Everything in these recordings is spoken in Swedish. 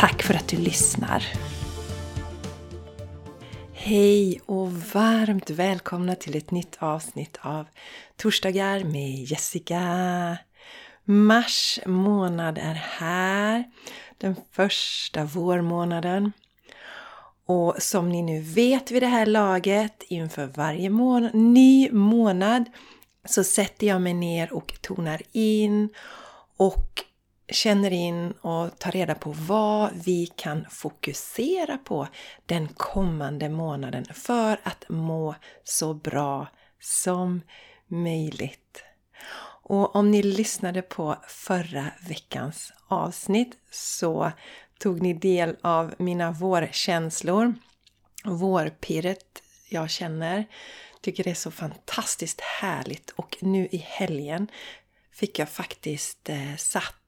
Tack för att du lyssnar! Hej och varmt välkomna till ett nytt avsnitt av Torsdagar med Jessica. Mars månad är här, den första vårmånaden. Och som ni nu vet vid det här laget, inför varje mån ny månad så sätter jag mig ner och tonar in och känner in och tar reda på vad vi kan fokusera på den kommande månaden för att må så bra som möjligt. Och om ni lyssnade på förra veckans avsnitt så tog ni del av mina vårkänslor. Vårpirret jag känner. Tycker det är så fantastiskt härligt och nu i helgen fick jag faktiskt eh, satt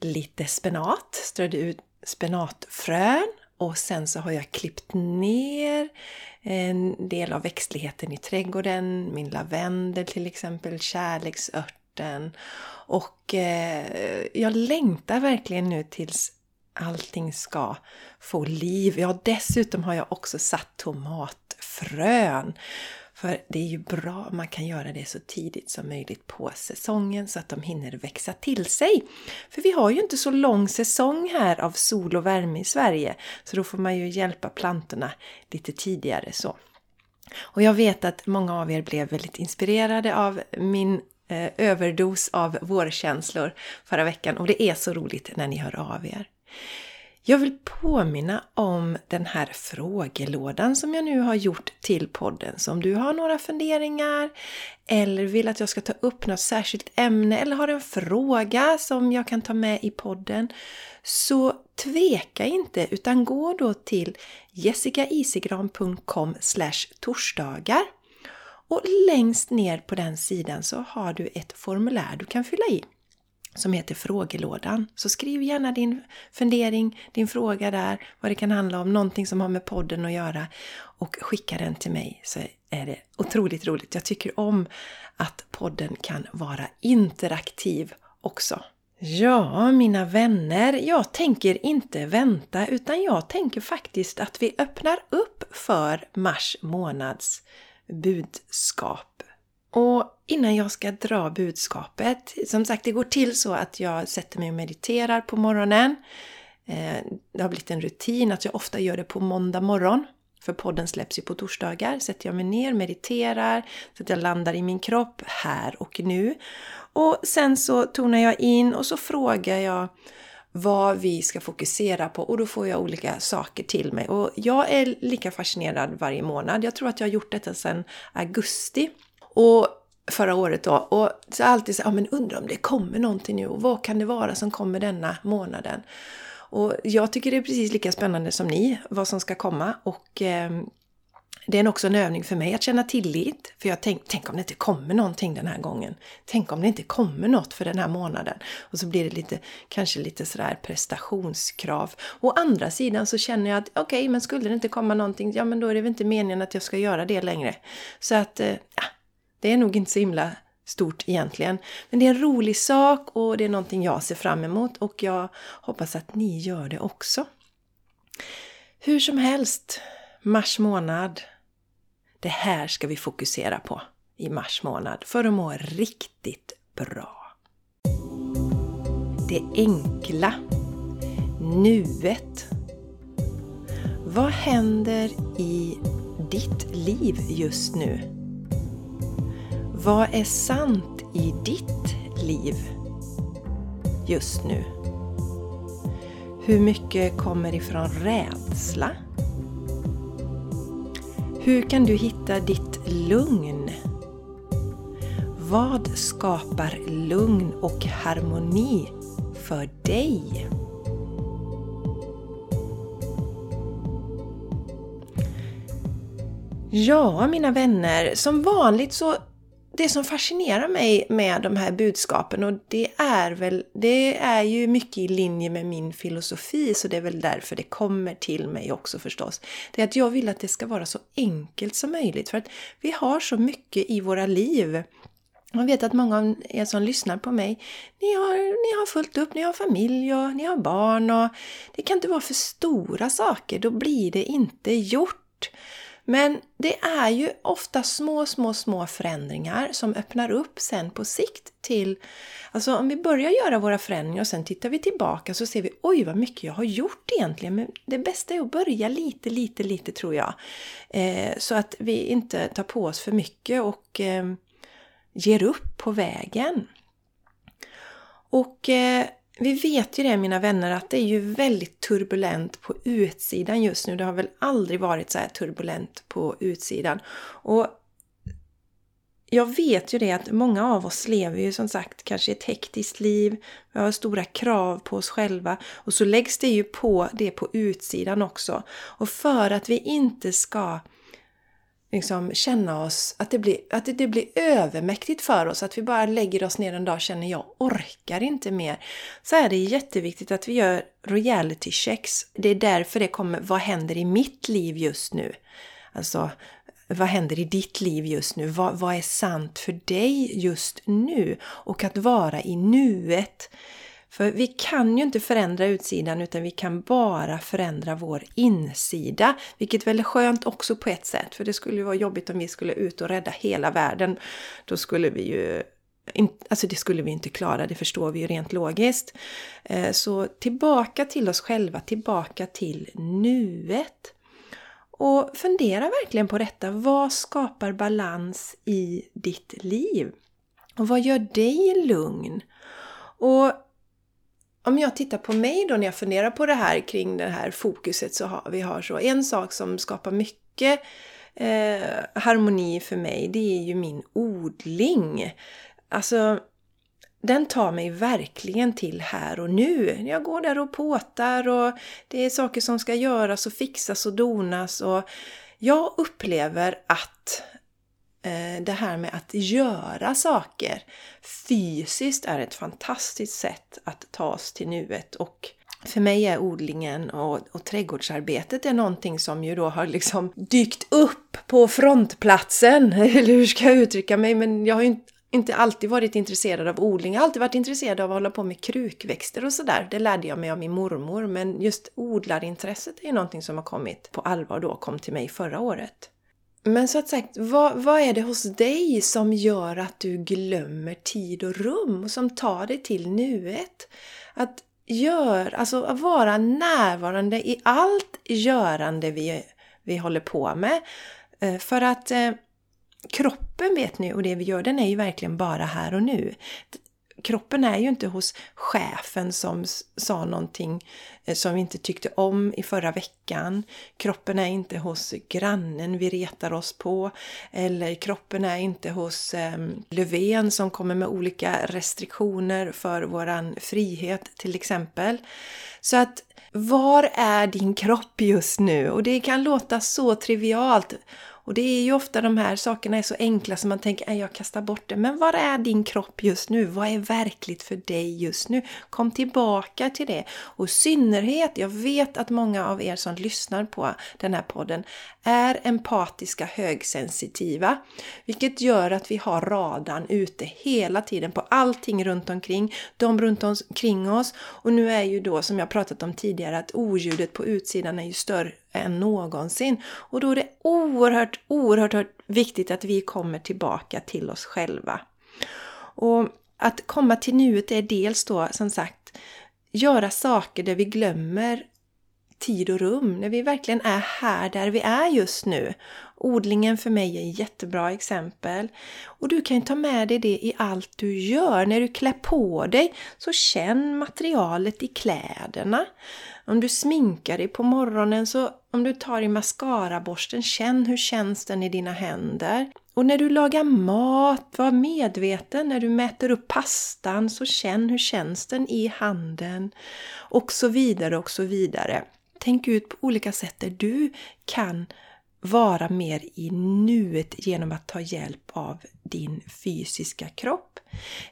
lite spenat, strödde ut spenatfrön och sen så har jag klippt ner en del av växtligheten i trädgården, min lavendel till exempel, kärleksörten. Och eh, jag längtar verkligen nu tills allting ska få liv. Ja, dessutom har jag också satt tomatfrön. För det är ju bra om man kan göra det så tidigt som möjligt på säsongen så att de hinner växa till sig. För vi har ju inte så lång säsong här av sol och värme i Sverige så då får man ju hjälpa plantorna lite tidigare så. Och jag vet att många av er blev väldigt inspirerade av min eh, överdos av vårkänslor förra veckan och det är så roligt när ni hör av er. Jag vill påminna om den här frågelådan som jag nu har gjort till podden. Så om du har några funderingar eller vill att jag ska ta upp något särskilt ämne eller har en fråga som jag kan ta med i podden så tveka inte utan gå då till jessicaisigran.com torsdagar och längst ner på den sidan så har du ett formulär du kan fylla i som heter frågelådan. Så skriv gärna din fundering, din fråga där, vad det kan handla om, någonting som har med podden att göra och skicka den till mig så är det otroligt roligt. Jag tycker om att podden kan vara interaktiv också. Ja, mina vänner, jag tänker inte vänta utan jag tänker faktiskt att vi öppnar upp för mars månads budskap och innan jag ska dra budskapet, som sagt det går till så att jag sätter mig och mediterar på morgonen. Eh, det har blivit en rutin att jag ofta gör det på måndag morgon. För podden släpps ju på torsdagar. Sätter jag mig ner, mediterar, så att jag landar i min kropp här och nu. Och sen så tonar jag in och så frågar jag vad vi ska fokusera på och då får jag olika saker till mig. Och jag är lika fascinerad varje månad. Jag tror att jag har gjort detta sedan augusti och förra året då. Och så alltid så, ja men undrar om det kommer någonting nu och vad kan det vara som kommer denna månaden? Och jag tycker det är precis lika spännande som ni, vad som ska komma. Och eh, det är också en övning för mig att känna tillit. För jag tänk, tänk om det inte kommer någonting den här gången. Tänk om det inte kommer något för den här månaden. Och så blir det lite, kanske lite sådär prestationskrav. Å andra sidan så känner jag att okej, okay, men skulle det inte komma någonting, ja men då är det väl inte meningen att jag ska göra det längre. Så att, eh, ja, det är nog inte så himla stort egentligen. Men det är en rolig sak och det är någonting jag ser fram emot och jag hoppas att ni gör det också. Hur som helst, mars månad. Det här ska vi fokusera på i mars månad för att må riktigt bra. Det enkla. Nuet. Vad händer i ditt liv just nu? Vad är sant i ditt liv just nu? Hur mycket kommer ifrån rädsla? Hur kan du hitta ditt lugn? Vad skapar lugn och harmoni för dig? Ja, mina vänner, som vanligt så det som fascinerar mig med de här budskapen och det är väl, det är ju mycket i linje med min filosofi så det är väl därför det kommer till mig också förstås. Det är att jag vill att det ska vara så enkelt som möjligt för att vi har så mycket i våra liv. Jag vet att många av er som lyssnar på mig, ni har, ni har fullt upp, ni har familj och ni har barn och det kan inte vara för stora saker, då blir det inte gjort. Men det är ju ofta små, små, små förändringar som öppnar upp sen på sikt till... Alltså om vi börjar göra våra förändringar och sen tittar vi tillbaka så ser vi oj vad mycket jag har gjort egentligen. Men det bästa är att börja lite, lite, lite tror jag. Eh, så att vi inte tar på oss för mycket och eh, ger upp på vägen. Och eh, vi vet ju det mina vänner att det är ju väldigt turbulent på utsidan just nu. Det har väl aldrig varit så här turbulent på utsidan. Och jag vet ju det att många av oss lever ju som sagt kanske ett hektiskt liv. Vi har stora krav på oss själva och så läggs det ju på det på utsidan också. Och för att vi inte ska liksom känna oss, att det, blir, att det, blir övermäktigt för oss, att vi bara lägger oss ner en dag och känner jag orkar inte mer. Så är det jätteviktigt att vi gör reality checks. Det är därför det kommer, vad händer i mitt liv just nu? Alltså, vad händer i ditt liv just nu? Vad, vad är sant för dig just nu? Och att vara i nuet. För vi kan ju inte förändra utsidan utan vi kan bara förändra vår insida. Vilket väl är skönt också på ett sätt. För det skulle ju vara jobbigt om vi skulle ut och rädda hela världen. Då skulle vi ju Alltså det skulle vi inte klara, det förstår vi ju rent logiskt. Eh, så tillbaka till oss själva, tillbaka till nuet. Och fundera verkligen på detta. Vad skapar balans i ditt liv? Och vad gör dig lugn? Och om jag tittar på mig då när jag funderar på det här kring det här fokuset så har vi har så en sak som skapar mycket eh, harmoni för mig det är ju min odling. Alltså den tar mig verkligen till här och nu. Jag går där och påtar och det är saker som ska göras och fixas och donas och jag upplever att Eh, det här med att göra saker fysiskt är ett fantastiskt sätt att ta oss till nuet och för mig är odlingen och, och trädgårdsarbetet är någonting som ju då har liksom dykt upp på frontplatsen. Eller hur ska jag uttrycka mig? Men jag har ju inte alltid varit intresserad av odling. Jag har alltid varit intresserad av att hålla på med krukväxter och sådär. Det lärde jag mig av min mormor. Men just odlarintresset är ju någonting som har kommit på allvar då, kom till mig förra året. Men så att sagt, vad, vad är det hos dig som gör att du glömmer tid och rum och som tar dig till nuet? Att gör, alltså att vara närvarande i allt görande vi, vi håller på med. Eh, för att eh, kroppen vet ni och det vi gör, den är ju verkligen bara här och nu kroppen är ju inte hos chefen som sa någonting eh, som vi inte tyckte om i förra veckan. Kroppen är inte hos grannen vi retar oss på. Eller kroppen är inte hos eh, Löfven som kommer med olika restriktioner för våran frihet till exempel. Så att var är din kropp just nu? Och det kan låta så trivialt och det är ju ofta de här sakerna är så enkla som man tänker att jag kastar bort det. Men var är din kropp just nu? Vad är verkligt för dig just nu? Kom tillbaka till det. Och i synnerhet, jag vet att många av er som lyssnar på den här podden är empatiska högsensitiva. Vilket gör att vi har radarn ute hela tiden på allting runt omkring, de runt omkring oss. Och nu är ju då, som jag pratat om tidigare, att oljudet på utsidan är ju större än någonsin. Och då är det oerhört, oerhört viktigt att vi kommer tillbaka till oss själva. Och att komma till nuet är dels då som sagt göra saker där vi glömmer tid och rum, när vi verkligen är här där vi är just nu. Odlingen för mig är ett jättebra exempel. Och du kan ta med dig det i allt du gör. När du klär på dig så känn materialet i kläderna. Om du sminkar dig på morgonen så om du tar i mascaraborsten, känn hur känns den i dina händer. Och när du lagar mat, var medveten. När du mäter upp pastan så känn hur känns den i handen. Och så vidare och så vidare. Tänk ut på olika sätt där du kan vara mer i nuet genom att ta hjälp av din fysiska kropp.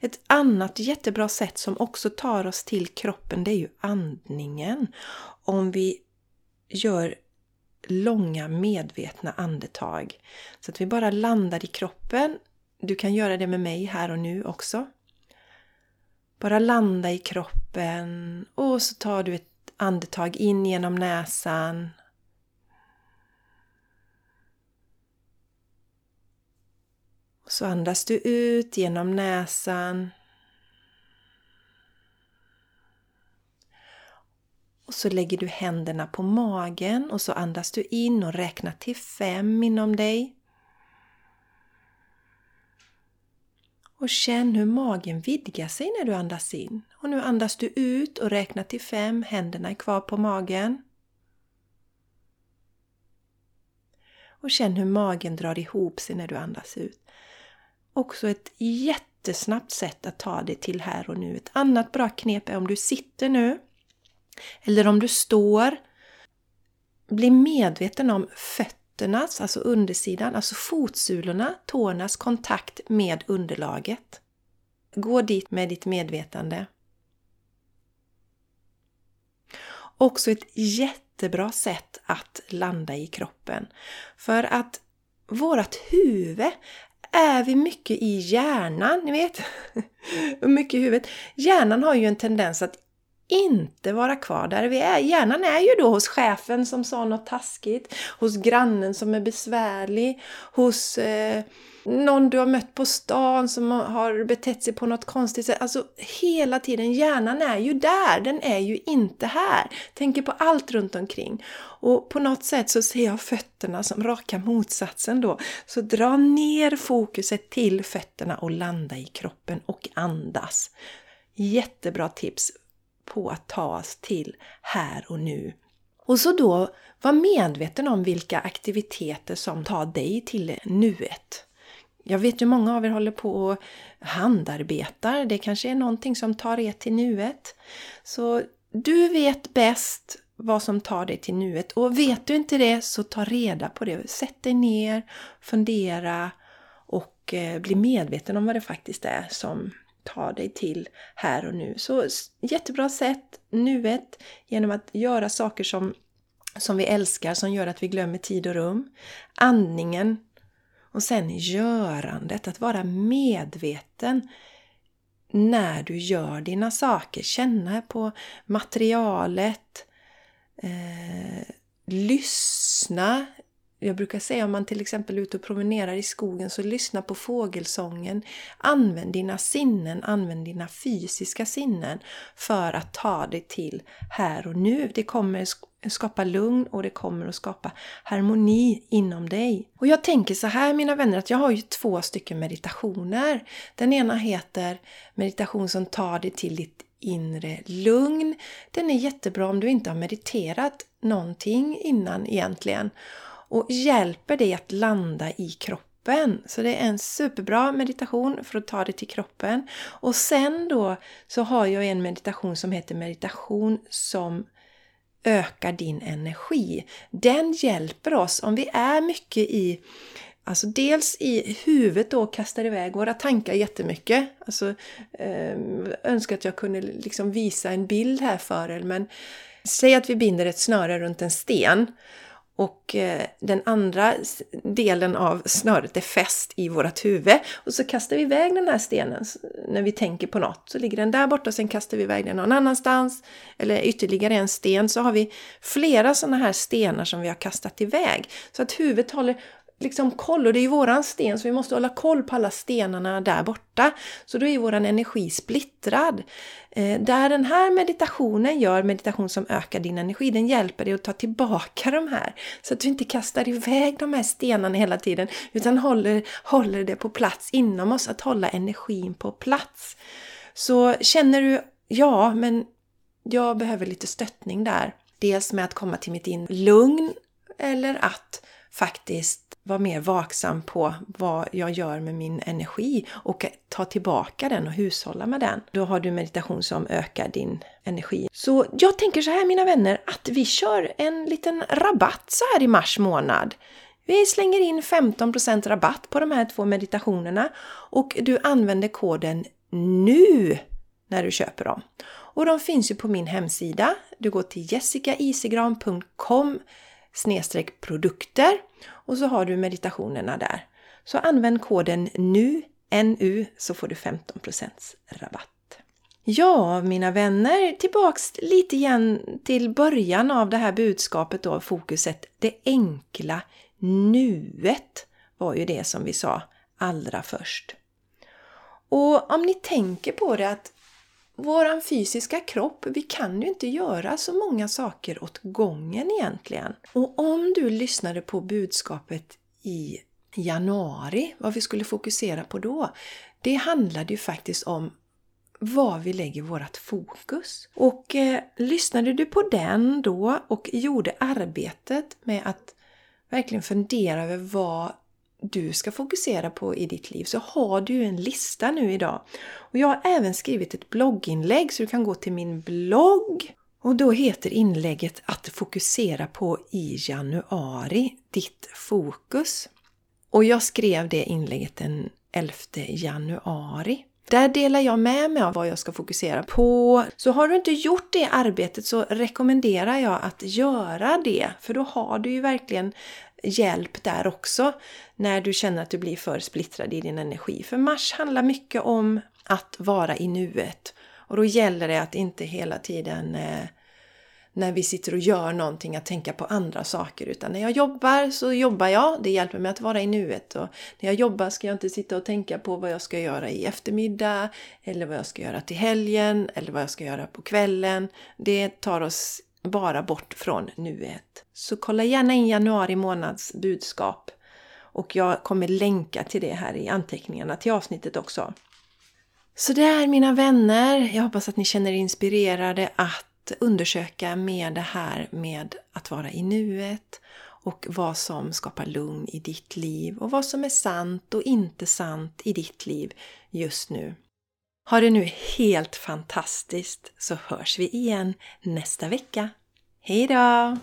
Ett annat jättebra sätt som också tar oss till kroppen det är ju andningen. Om vi gör långa medvetna andetag. Så att vi bara landar i kroppen. Du kan göra det med mig här och nu också. Bara landa i kroppen och så tar du ett andetag in genom näsan. Så andas du ut genom näsan. Och så lägger du händerna på magen och så andas du in och räknar till fem inom dig. Och känn hur magen vidgar sig när du andas in. Och nu andas du ut och räknar till fem, händerna är kvar på magen. Och känn hur magen drar ihop sig när du andas ut. Också ett jättesnabbt sätt att ta dig till här och nu. Ett annat bra knep är om du sitter nu eller om du står. Bli medveten om fötternas, alltså undersidan, alltså fotsulorna, tårnas kontakt med underlaget. Gå dit med ditt medvetande. Också ett jättebra sätt att landa i kroppen. För att vårt huvud är vi mycket i hjärnan, ni vet. mycket i huvudet. Hjärnan har ju en tendens att inte vara kvar där vi är. Hjärnan är ju då hos chefen som sa något taskigt, hos grannen som är besvärlig, hos eh, någon du har mött på stan som har betett sig på något konstigt sätt. Alltså hela tiden, hjärnan är ju där, den är ju inte här. Tänker på allt runt omkring. Och på något sätt så ser jag fötterna som raka motsatsen då. Så dra ner fokuset till fötterna och landa i kroppen och andas. Jättebra tips på att ta oss till här och nu. Och så då var medveten om vilka aktiviteter som tar dig till nuet. Jag vet ju många av er håller på och handarbetar. Det kanske är någonting som tar er till nuet. Så du vet bäst vad som tar dig till nuet. Och vet du inte det så ta reda på det. Sätt dig ner, fundera och eh, bli medveten om vad det faktiskt är som ta dig till här och nu. Så jättebra sätt, nuet, genom att göra saker som, som vi älskar, som gör att vi glömmer tid och rum. Andningen och sen görandet, att vara medveten när du gör dina saker. Känna på materialet, eh, lyssna jag brukar säga om man till exempel är ute och promenerar i skogen så lyssna på fågelsången. Använd dina sinnen, använd dina fysiska sinnen för att ta dig till här och nu. Det kommer skapa lugn och det kommer att skapa harmoni inom dig. Och jag tänker så här mina vänner att jag har ju två stycken meditationer. Den ena heter meditation som tar dig till ditt inre lugn. Den är jättebra om du inte har mediterat någonting innan egentligen och hjälper dig att landa i kroppen. Så det är en superbra meditation för att ta dig till kroppen. Och sen då så har jag en meditation som heter meditation som ökar din energi. Den hjälper oss om vi är mycket i Alltså dels i huvudet då kastar iväg våra tankar jättemycket. Alltså, eh, önskar att jag kunde liksom visa en bild här för er men säg att vi binder ett snöre runt en sten och eh, den andra delen av snöret är fäst i vårt huvud. Och så kastar vi iväg den här stenen när vi tänker på något. Så ligger den där borta och sen kastar vi iväg den någon annanstans. Eller ytterligare en sten. Så har vi flera sådana här stenar som vi har kastat iväg. Så att huvudet håller liksom koll, och det är ju våran sten så vi måste hålla koll på alla stenarna där borta. Så då är våran energi splittrad. Eh, där den här meditationen gör, meditation som ökar din energi, den hjälper dig att ta tillbaka de här. Så att du inte kastar iväg de här stenarna hela tiden, utan håller, håller det på plats inom oss, att hålla energin på plats. Så känner du, ja men jag behöver lite stöttning där. Dels med att komma till mitt in lugn eller att faktiskt vara mer vaksam på vad jag gör med min energi och ta tillbaka den och hushålla med den. Då har du meditation som ökar din energi. Så jag tänker så här mina vänner att vi kör en liten rabatt så här i mars månad. Vi slänger in 15% rabatt på de här två meditationerna och du använder koden NU när du köper dem. Och de finns ju på min hemsida. Du går till jessicaisigran.com snedstreck produkter och så har du meditationerna där. Så använd koden NU, NU, så får du 15% rabatt. Ja, mina vänner, tillbaks lite igen till början av det här budskapet då, fokuset. Det enkla nuet var ju det som vi sa allra först. Och om ni tänker på det att våran fysiska kropp, vi kan ju inte göra så många saker åt gången egentligen. Och om du lyssnade på budskapet i januari, vad vi skulle fokusera på då, det handlade ju faktiskt om var vi lägger vårt fokus. Och eh, lyssnade du på den då och gjorde arbetet med att verkligen fundera över vad du ska fokusera på i ditt liv så har du en lista nu idag. Och Jag har även skrivit ett blogginlägg så du kan gå till min blogg och då heter inlägget att fokusera på i januari, ditt fokus. Och jag skrev det inlägget den 11 januari. Där delar jag med mig av vad jag ska fokusera på. Så har du inte gjort det arbetet så rekommenderar jag att göra det. För då har du ju verkligen hjälp där också när du känner att du blir för splittrad i din energi. För Mars handlar mycket om att vara i nuet. Och då gäller det att inte hela tiden eh, när vi sitter och gör någonting att tänka på andra saker. Utan när jag jobbar så jobbar jag. Det hjälper mig att vara i nuet. Och när jag jobbar ska jag inte sitta och tänka på vad jag ska göra i eftermiddag. Eller vad jag ska göra till helgen. Eller vad jag ska göra på kvällen. Det tar oss bara bort från nuet. Så kolla gärna in januari månads budskap. Och jag kommer länka till det här i anteckningarna till avsnittet också. Så där mina vänner, jag hoppas att ni känner er inspirerade att undersöka med det här med att vara i nuet och vad som skapar lugn i ditt liv och vad som är sant och inte sant i ditt liv just nu. Ha det nu helt fantastiskt så hörs vi igen nästa vecka. Hejdå!